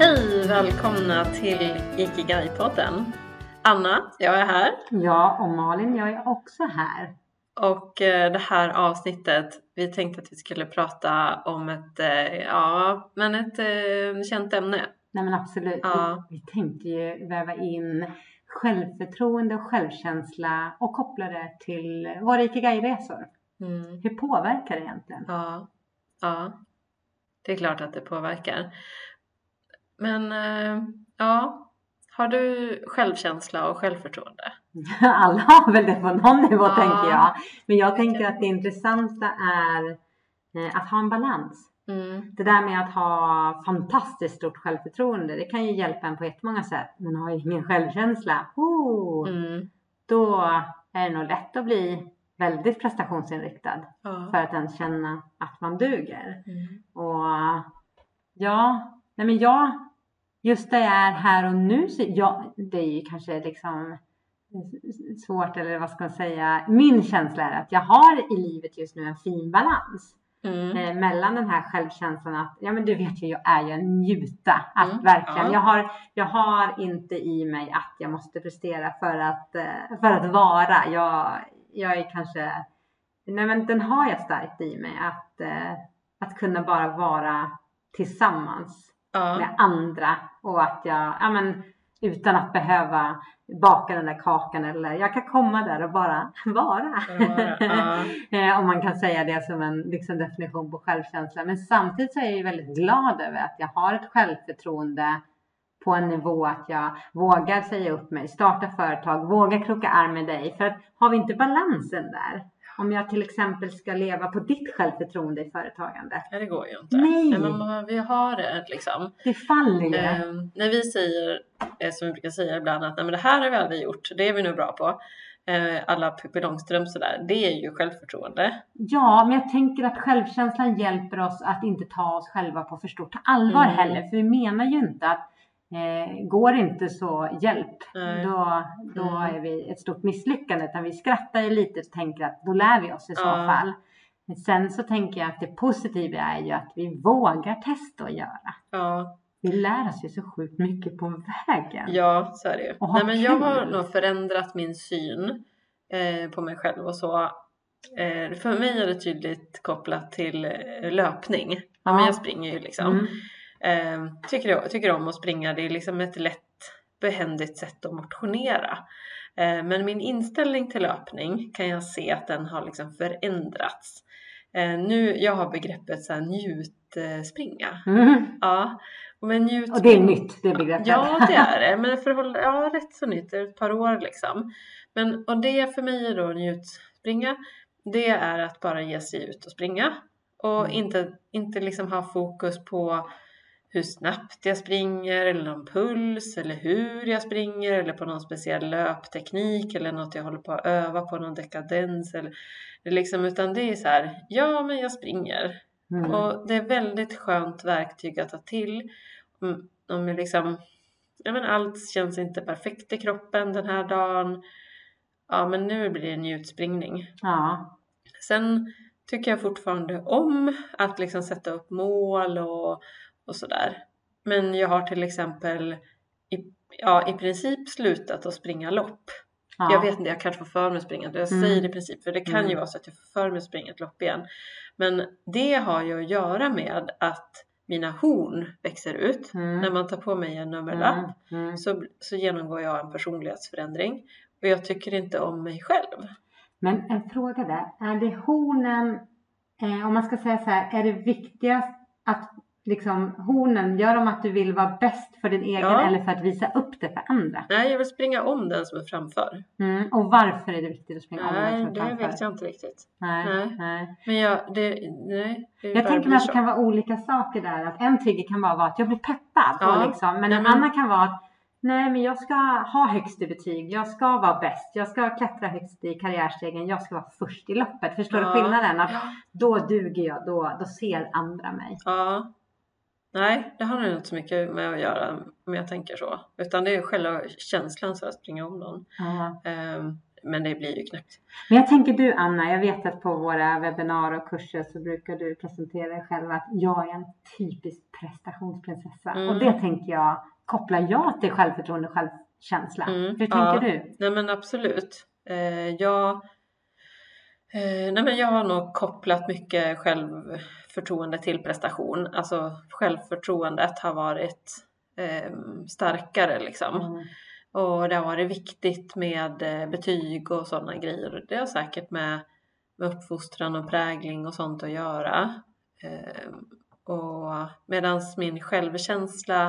Hej! Välkomna till Ikigai-podden. Anna, jag är här. Ja, och Malin, jag är också här. Och eh, det här avsnittet, vi tänkte att vi skulle prata om ett, eh, ja, men ett eh, känt ämne. Nej men absolut. Ja. Vi, vi tänkte ju väva in självförtroende och självkänsla och koppla det till våra Ikigai-resor. Mm. Hur påverkar det egentligen? Ja, ja, det är klart att det påverkar. Men eh, ja, har du självkänsla och självförtroende? Alla har väl det på någon nivå Ja. tänker jag. Men jag tänker att det intressanta är eh, att ha en balans. Mm. Det där med att ha fantastiskt stort självförtroende, det kan ju hjälpa en på jättemånga sätt. Men har jag ingen självkänsla, oh, Mm. då är det nog lätt att bli väldigt prestationsinriktad Ja. för att ens känna att man duger. Mm. Och ja, nej men jag, just där jag är här och nu, så ja, det är ju kanske liksom svårt eller vad ska man säga. Min känsla är att jag har i livet just nu en fin balans Mm. eh, mellan den här självkänslan att, ja men du vet ju, jag är ju en njuta. Att Mm, verkligen, ja. jag, har, jag har inte i mig att jag måste prestera för att, eh, för att vara. Jag, jag är kanske, nej men den har jag starkt i mig att, eh, att kunna bara vara tillsammans Ja. med andra och att jag, ja men utan att behöva baka den där kakan eller jag kan komma där och bara vara. Vara, ja. Eh, Om man kan säga det som en liksom, definition på självkänsla. Men samtidigt så är jag väldigt glad över att jag har ett självförtroende på en nivå att jag vågar säga upp mig, starta företag, vågar kroka arm med dig. För att har vi inte balansen där, om jag till exempel ska leva på ditt självförtroende i företagandet, Nej, det går ju inte. Nej. men vi har det liksom. det faller ju. Eh, när vi säger, eh, som vi brukar säga ibland, att Nej, men det här har vi aldrig gjort, det är vi nu bra på. Eh, alla Pippi Långstrump sådär, det är ju självförtroende. Ja, men jag tänker att självkänslan hjälper oss att inte ta oss själva på för stort allvar Mm. heller. För vi menar ju inte att eh, går inte så hjälp, Nej. då, då Mm. är vi ett stort misslyckande. Utan vi skrattar ju lite och tänker att då lär vi oss i så Ja. fall. Men sen så tänker jag att det positiva är ju att vi vågar testa och göra. Ja, Vi lär oss ju så sjukt mycket på vägen. ja så är det ju. Och Nej, men jag har nog förändrat min syn eh, på mig själv och så. Eh, för mig är det tydligt kopplat till eh, löpning. Ja, men Ja. jag springer ju liksom. Mm. Eh, tycker, tycker om att springa. Det är liksom ett lätt behändigt sätt att motionera. Eh, men min inställning till löpning kan jag se att den har liksom förändrats. Eh, nu, jag har begreppet så här, njutspringa. Mm. Ja, men njutspring... Och det är nytt, det begreppet. Ja, det är det. Men för, håll- ja, rätt så nytt. Det är ett par år liksom. Men, och det för mig är då njutspringa. Det är att bara ge sig ut och springa. Och Mm. inte, inte liksom ha fokus på hur snabbt jag springer eller någon puls eller hur jag springer eller på någon speciell löpteknik eller något jag håller på att öva på, någon dekadens eller liksom, utan det är så här, ja men jag springer Mm. och det är väldigt skönt verktyg att ta till. Om, om jag liksom, ja men allt känns inte perfekt i kroppen den här dagen. Ja men nu blir det en njutspringning. Ja. Sen tycker jag fortfarande om att liksom sätta upp mål och, och sådär. Men jag har till exempel i, ja, i princip slutat att springa lopp. ja. Jag vet inte, jag kanske får för mig att springa. Jag Mm. säger det i princip, för det kan ju Mm. vara så att jag får för mig att springa ett lopp igen. Men det har ju att göra med att mina horn växer ut. Mm. När man tar på mig en nummerlapp Mm. Mm. så, så genomgår jag en personlighetsförändring. Och jag tycker inte om mig själv. Men en fråga där. Är det hornen, eh, om man ska säga så här, är det viktigast att liksom hornen, gör de att du vill vara bäst för din egen Ja. eller för att visa upp det för andra? Nej, jag vill springa om den som är framför. Mm. Och varför är det viktigt att springa om den Nej, som är det framför? vet jag inte riktigt. Nej, Nej. nej. Men jag, det, nej, det Jag tänker mig att det kan vara olika saker där. Att en trigger kan bara vara att jag blir peppad. Ja. Liksom, men Nej, en men- annan kan vara att nej men jag ska ha högst i betyg. Jag ska vara bäst. Jag ska klättra högst i karriärstegen. Jag ska vara först i loppet. Förstår Ja. du skillnaden? Att då duger jag. Då, då ser andra mig. Ja. Nej, det har nog inte så mycket med att göra om jag tänker så. Utan det är själva känslan så att springa om någon. Ehm, men det blir ju knäppt. Men jag tänker du Anna, jag vet att på våra webbinar och kurser så brukar du presentera dig själv att jag är en typisk prestationsprinsessa. Mm. Och det tänker jag, kopplar jag till självförtroende och självkänsla. Mm, Hur tänker ja. du? Nej men absolut. Eh, jag, eh, nej men jag har nog kopplat mycket självförtroende till prestation. Alltså självförtroendet har varit eh, starkare liksom. Mm. Och det har varit viktigt med eh, betyg och sådana grejer. Det har säkert med, med uppfostran och prägling och sånt att göra. Eh, och medans min självkänsla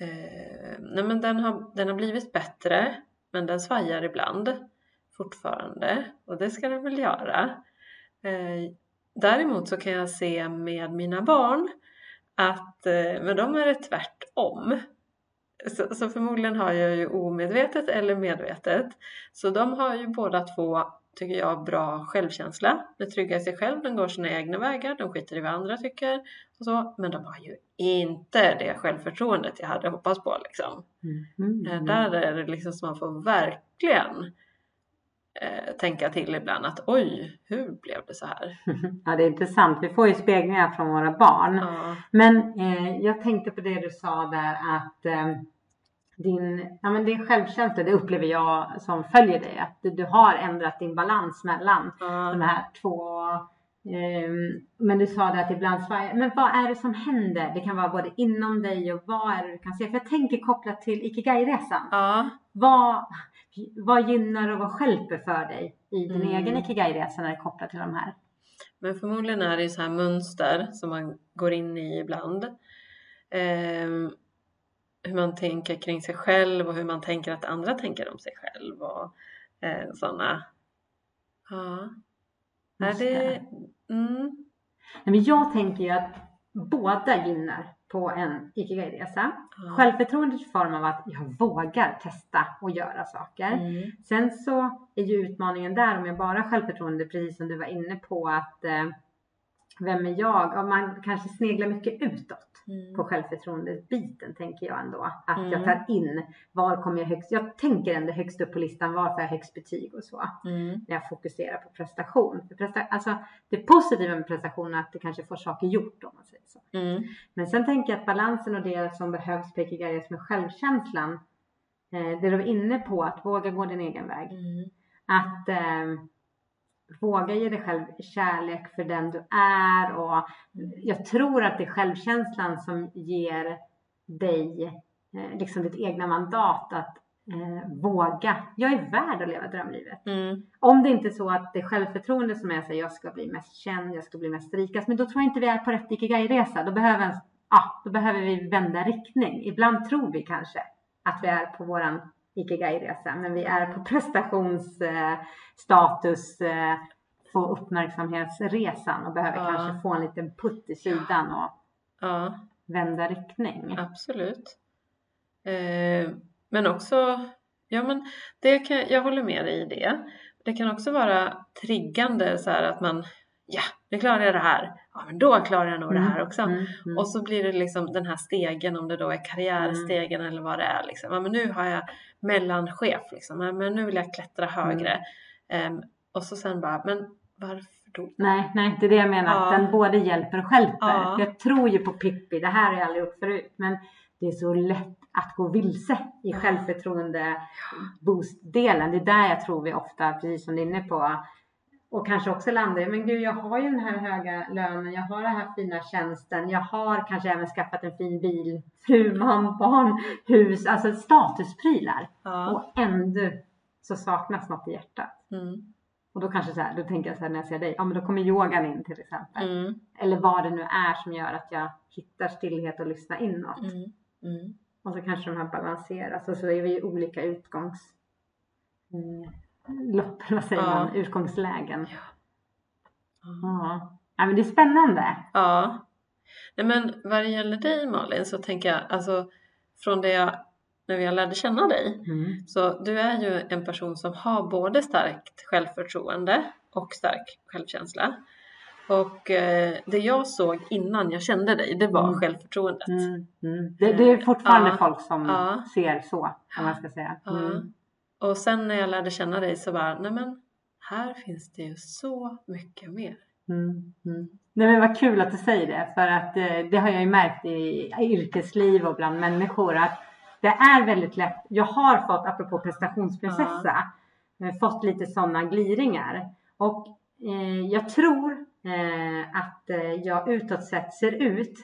eh, nej men den, har, den har blivit bättre men den svajar ibland fortfarande och det ska den väl göra. Eh, däremot så kan jag se med mina barn att eh, med dem är det tvärtom. Så, så förmodligen har jag ju omedvetet eller medvetet. Så de har ju båda två, tycker jag, bra självkänsla. De är trygga i sig själv, de går sina egna vägar, de skiter i vad andra tycker och så. Men de har ju inte det självförtroendet jag hade hoppats på liksom. Mm. Eh, Där är det liksom som man får verkligen eh, tänka till ibland att oj, hur blev det så här? Ja, det är intressant. Vi får ju speglingar från våra barn. Ja, Men eh, jag tänkte på det du sa där att eh, din, ja, men din självkänsla, det upplever jag som följer dig. Att du, du har ändrat din balans mellan de ja, här två. Ehm, men du sa det att ibland svajar. Men vad är det som händer? Det kan vara både inom dig och vad är det du kan se? För jag tänker kopplat till Ikigai-resan. ja, Vad, vad gynnar och vad stjälper för dig i din Mm. egen Ikigai-resa när det är kopplat till de här? men förmodligen är det så här mönster som man går in i ibland. Ehm, hur man tänker kring sig själv och hur man tänker att andra tänker om sig själv och eh, sådana. Ja. Just det... Mm, Nej, men jag tänker ju att båda gynnar på en Ikigai-resa. ja. Självförtroendet i form av att jag vågar testa och göra saker. Mm, Sen så är ju utmaningen där om jag bara har självförtroende, precis som du var inne på att eh, vem är jag? Ja, man kanske sneglar mycket utåt på mm, självförtroendet-biten tänker jag ändå. Att Mm. jag tar in var kommer jag högst? Jag tänker ändå högst upp på listan var får jag högst betyg och så. mm, När jag fokuserar på prestation. För presta, alltså, det positiva med prestation är att det kanske får saker gjort om man säger så. mm, Men sen tänker jag att balansen och det som behövs på Ikigai med självkänslan. Eh, det du var inne på, att våga gå din egen väg. mm, Att eh, våga ge dig själv kärlek för den du är. Och jag tror att det är självkänslan som ger dig eh, liksom ditt egna mandat att eh, våga. Jag är värd att leva drömlivet. mm, Om det inte är så att det är självförtroende som är så jag ska bli mest känd, jag ska bli mest rikast. Men då tror jag inte vi är på rätt Ikigai-resa. Då behöver, då behöver vi vända riktning. Ibland tror vi kanske att vi är på våran Ikigai-resa. Men vi är på prestationsstatus, eh, få uppmärksamhetsresan och behöver Ja. kanske få en liten putt i sidan och ja. vända riktning. Absolut. Eh, men också, ja men det kan, jag håller med dig i det. Det kan också vara triggande så här att man, ja nu klarar jag det här, ja men då klarar jag nog det här också. Mm, mm. Och så blir det liksom den här stegen om det då är karriärstegen eller vad det är liksom. Ja men nu har jag mellanchef liksom, ja, men nu vill jag klättra högre. Em, och så sen bara, men varför då? Nej, nej, det är det jag menar. Att Ja. den både hjälper och stjälper. Ja. Jag tror ju på Pippi, det här har jag aldrig gjort förut. Men det är så lätt att gå vilse i Ja. självförtroende boostdelen. Det är där jag tror vi ofta, precis som du är inne på, och kanske också landar i, men gud jag har ju den här höga lönen, jag har den här fina tjänsten, jag har kanske även skaffat en fin bil, fru, man, barn, hus, alltså statusprylar. Ja. Och ändå så saknas något i hjärtat. Mm. Och då kanske så här, då tänker jag så här när jag ser dig, ja men då kommer yogan in till exempel. Mm. Eller vad det nu är som gör att jag hittar stillhet och lyssnar inåt. Mm. Mm. Och så kanske de här balanseras och så är vi i olika utgångs... Mm, lopp, vad säger Ja. man? Utgångslägen. Ja. Ja. ja, men det är spännande. Ja. Nej men vad det gäller dig Malin så tänker jag alltså från det jag, när jag lärde känna dig Mm. så du är ju en person som har både starkt självförtroende och stark självkänsla. Och eh, det jag såg innan jag kände dig det var Mm. självförtroendet. Mm. Mm. Det, det är fortfarande folk som ser så, om man ska säga. Ja. Och sen när jag lärde känna dig så bara, nej men här finns det ju så mycket mer. Mm, mm. Nej men vad kul att du säger det för att eh, det har jag ju märkt i yrkesliv och bland människor att det är väldigt lätt. Jag har fått, apropå prestationsprinsessa, uh. fått lite sådana gliringar och eh, jag tror eh, att eh, jag utåt sett ser ut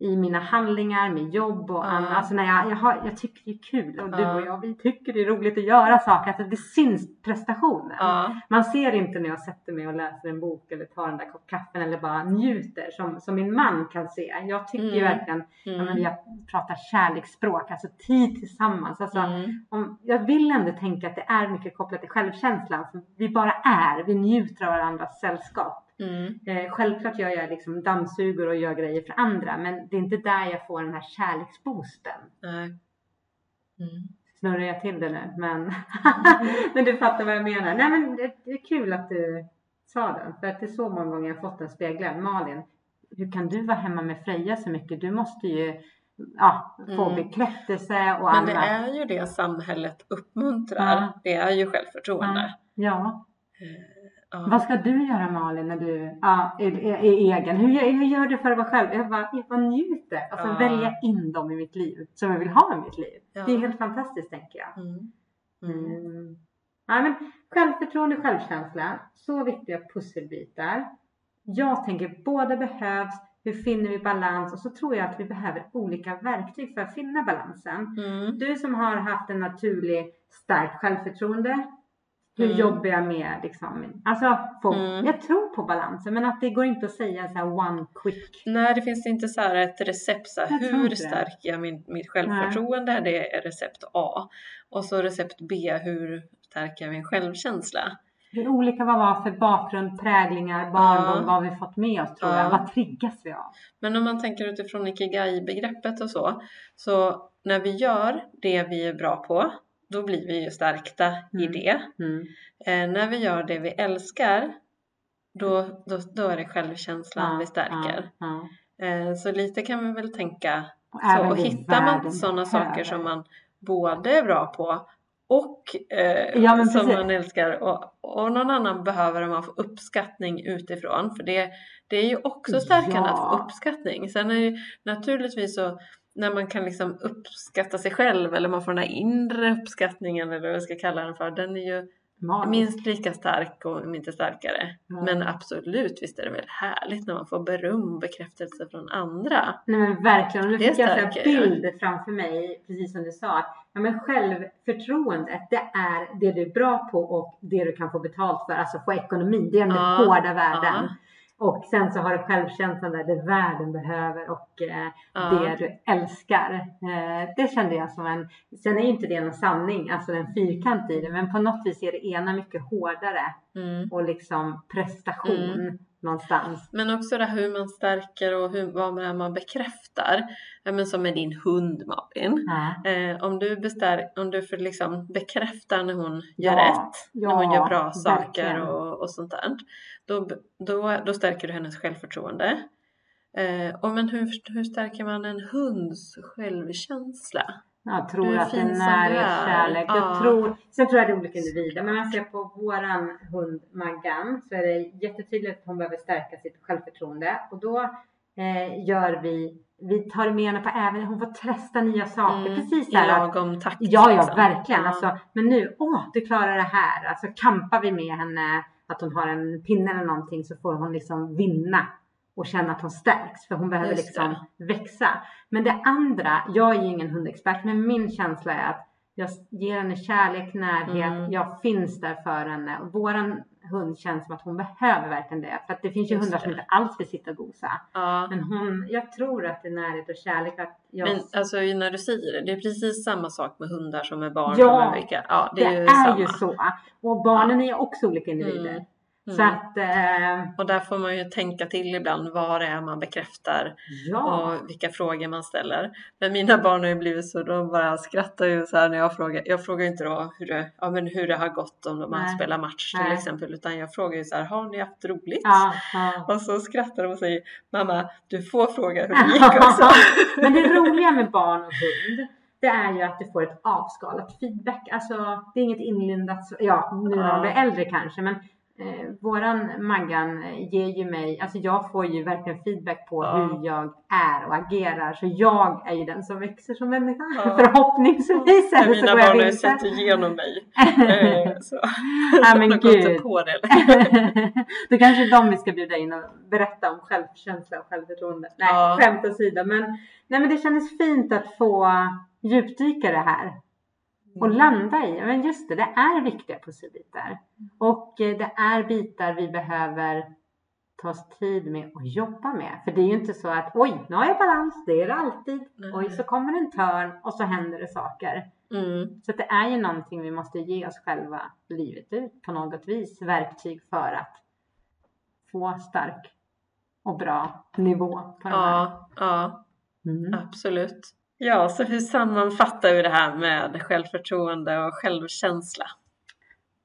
i mina handlingar, med jobb och annat. Alltså när jag, jag, har, jag tycker det är kul och du och jag vi tycker det är roligt att göra saker. Alltså det syns prestationen. Man ser inte när jag sätter mig och läser en bok eller tar den där kopp kaffen eller bara njuter som, som min man kan se. Jag tycker mm. verkligen, mm. Ja, jag pratar kärleksspråk, alltså tid tillsammans. Alltså, mm. om, jag vill ändå tänka att det är mycket kopplat till självkänslan. Vi bara är, vi njuter av varandras sällskap. Mm. Eh, självklart gör jag liksom dammsuger och gör grejer för andra men det är inte där jag får den här kärleksboosten. Mm. Snurrar jag till det nu men, men du fattar vad jag menar. Nej men det, det, är kul att du sa det för att det är så många gånger jag fått den speglad. Malin, hur kan du vara hemma med Freja så mycket? Du måste ju ja, få mm. bekräftelse och annat. Men det är ju det samhället uppmuntrar. Ja. Det är ju självförtroende. Ja. ja. Ja. Vad ska du göra Malin när du ja, är, är, är egen? Hur, hur, gör du för att vara själv? Jag bara, jag bara njuter. Alltså ja. välja in dem i mitt liv som jag vill ha i mitt liv. Ja. Det är helt fantastiskt tänker jag. Mm. Mm. Mm. Ja, men självförtroende och självkänsla, så viktiga pusselbitar. Jag tänker båda behövs. Hur finner vi balans? Och så tror jag att vi behöver olika verktyg för att finna balansen. Mm. Du som har haft en naturlig starkt självförtroende hur mm. jobbar jag med liksom, alltså få, mm. jag tror på balansen men att det går inte att säga så här one quick. Nej det finns inte så här ett recept så här, hur stärker jag min, mitt självförtroende? Nej. Det är recept A. Och så recept B, hur stärker jag min självkänsla? Hur olika vad var för bakgrund, präglingar, barndom, ja. vad har vi fått med oss tror ja. jag? Vad triggas vi av? Men om man tänker utifrån ikigai-begreppet och så, så när vi gör det vi är bra på då blir vi ju stärkta mm. i det. Mm. Eh, när vi gör det vi älskar, då, då, då är det självkänslan ja, vi stärker. Ja, ja. Eh, så lite kan vi väl tänka så. Och hittar man sådana saker som man både är bra på och eh, som man älskar och, och någon annan behöver man få uppskattning utifrån för det, det är ju också stärkande att få uppskattning. Sen är ju naturligtvis så när man kan liksom uppskatta sig själv eller man får den här inre uppskattningen eller vad jag ska kalla den för. Den är ju Magisk. minst lika stark och om inte starkare. Mm. Men absolut, visst är det väl härligt när man får beröm och bekräftelse från andra. Nej men verkligen, nu fick jag en bild framför mig, precis som du sa. Ja, men självförtroendet, det är det du är bra på och det du kan få betalt för, alltså få ekonomi. Det är den ja, hårda världen. Ja. Och sen så har du självkänslan där, det världen behöver och eh, ja. det du älskar. Eh, det kände jag som en, sen är ju inte det någon sanning, alltså en fyrkant i det, men på något vis är det ena mycket hårdare mm. och liksom prestation. Mm någonstans. Men också det hur man stärker och hur, vad det man bekräftar. Men som med din hund Malin. Mm. Eh, om du, bestär, om du för liksom bekräftar när hon gör ja, rätt, ja, när hon gör bra saker och, och sånt där. Då, då, då stärker du hennes självförtroende. Eh, och men hur, hur stärker man en hunds självkänsla? Jag tror att det är närhet, kärlek. Ja. Jag tror, sen tror jag det är olika individer. Men om man ser på våran hund Maggan så är det jättetydligt att hon behöver stärka sitt självförtroende. Och då eh, gör vi vi tar med henne på även, hon får testa nya saker. Mm, Precis I lagom takt. Ja, ja, liksom. verkligen. Ja. Alltså, men nu, åh, du klarar det här. Alltså kampar vi med henne, att hon har en pinne eller någonting så får hon liksom vinna och känna att hon stärks för hon behöver liksom växa. Men det andra, jag är ju ingen hundexpert men min känsla är att jag ger henne kärlek, närhet, mm. jag finns där för henne. Och våran hund känns som att hon behöver verkligen det. För att det finns ju Just hundar det. som inte alls vill sitta och gosa. Ja. Men hon, jag tror att det är närhet och kärlek. Att jag... Men alltså när du säger det, det är precis samma sak med hundar som med barn. Ja, ja det är, det ju, är ju, så. Och barnen ja. är också olika individer. Mm. Mm. Så att, eh, och där får man ju tänka till ibland vad det är man bekräftar ja. och vilka frågor man ställer. Men mina barn har ju blivit så, de bara skrattar ju så här när jag frågar. Jag frågar inte då hur det, ja, men hur det har gått om de har spelat match till Nej. exempel utan jag frågar ju så här, har ni haft roligt? Ja, ja. Och så skrattar de och säger, mamma du får fråga hur det gick också. men det roliga med barn och hund det är ju att du får ett avskalat feedback. Alltså det är inget inlindat, ja nu när de blir äldre kanske men eh, våran Maggan eh, ger ju mig, alltså jag får ju verkligen feedback på Ja. hur jag är och agerar. Så jag är ju den som växer som människa. Ja. Förhoppningsvis. Eller så mina går jag barn har ju sett igenom mig. Eh, så. Ja, men de gud. på det. Då kanske de vi ska bjuda in och berätta om självkänsla och självförtroende. Nej, Ja. skämt åsido. Men, nej, men det kändes fint att få djupdyka det här. Och landa i, men just det, det är viktiga pusselbitar. Och eh, det är bitar vi behöver ta oss tid med och jobba med. För det är ju inte så att oj, nu har jag balans, det är det alltid. Oj, så kommer en törn och så händer det saker. Mm. Så det är ju någonting vi måste ge oss själva livet ut på något vis. Verktyg för att få stark och bra nivå på de här. Ja, ja, Mm. absolut. Ja, så hur sammanfattar vi det här med självförtroende och självkänsla?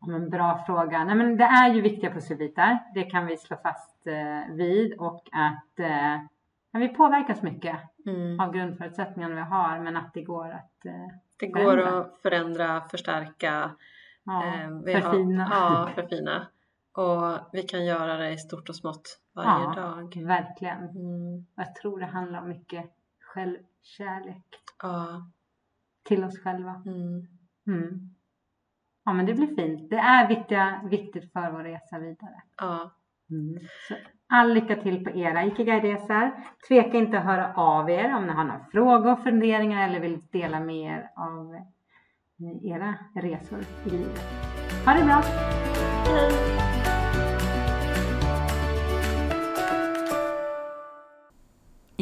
Ja, men bra fråga. Nej, men det är ju viktiga pusselbitar. Det kan vi slå fast eh, vid och att eh, vi påverkas mycket Mm. av grundförutsättningarna vi har men att det går att eh, Det går Förändra. att förändra, förstärka, ja, eh, vi har- förfina. Ja, förfina. Och vi kan göra det i stort och smått varje Ja. dag. Verkligen. Mm. Jag tror det handlar om mycket självkärlek Ja. till oss själva. Mm. Mm. Ja men det blir fint. Det är viktiga, viktigt för vår resa vidare. Ja. Mm. Så all lycka till på era Ikigai-resor. Tveka inte att höra av er om ni har några frågor, funderingar eller vill dela med er av eh, era resor i livet. Ha det bra! Hej!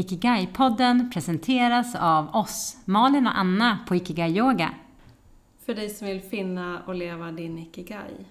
Ikigai-podden presenteras av oss, Malin och Anna på Ikigai Yoga. För dig som vill finna och leva din ikigai.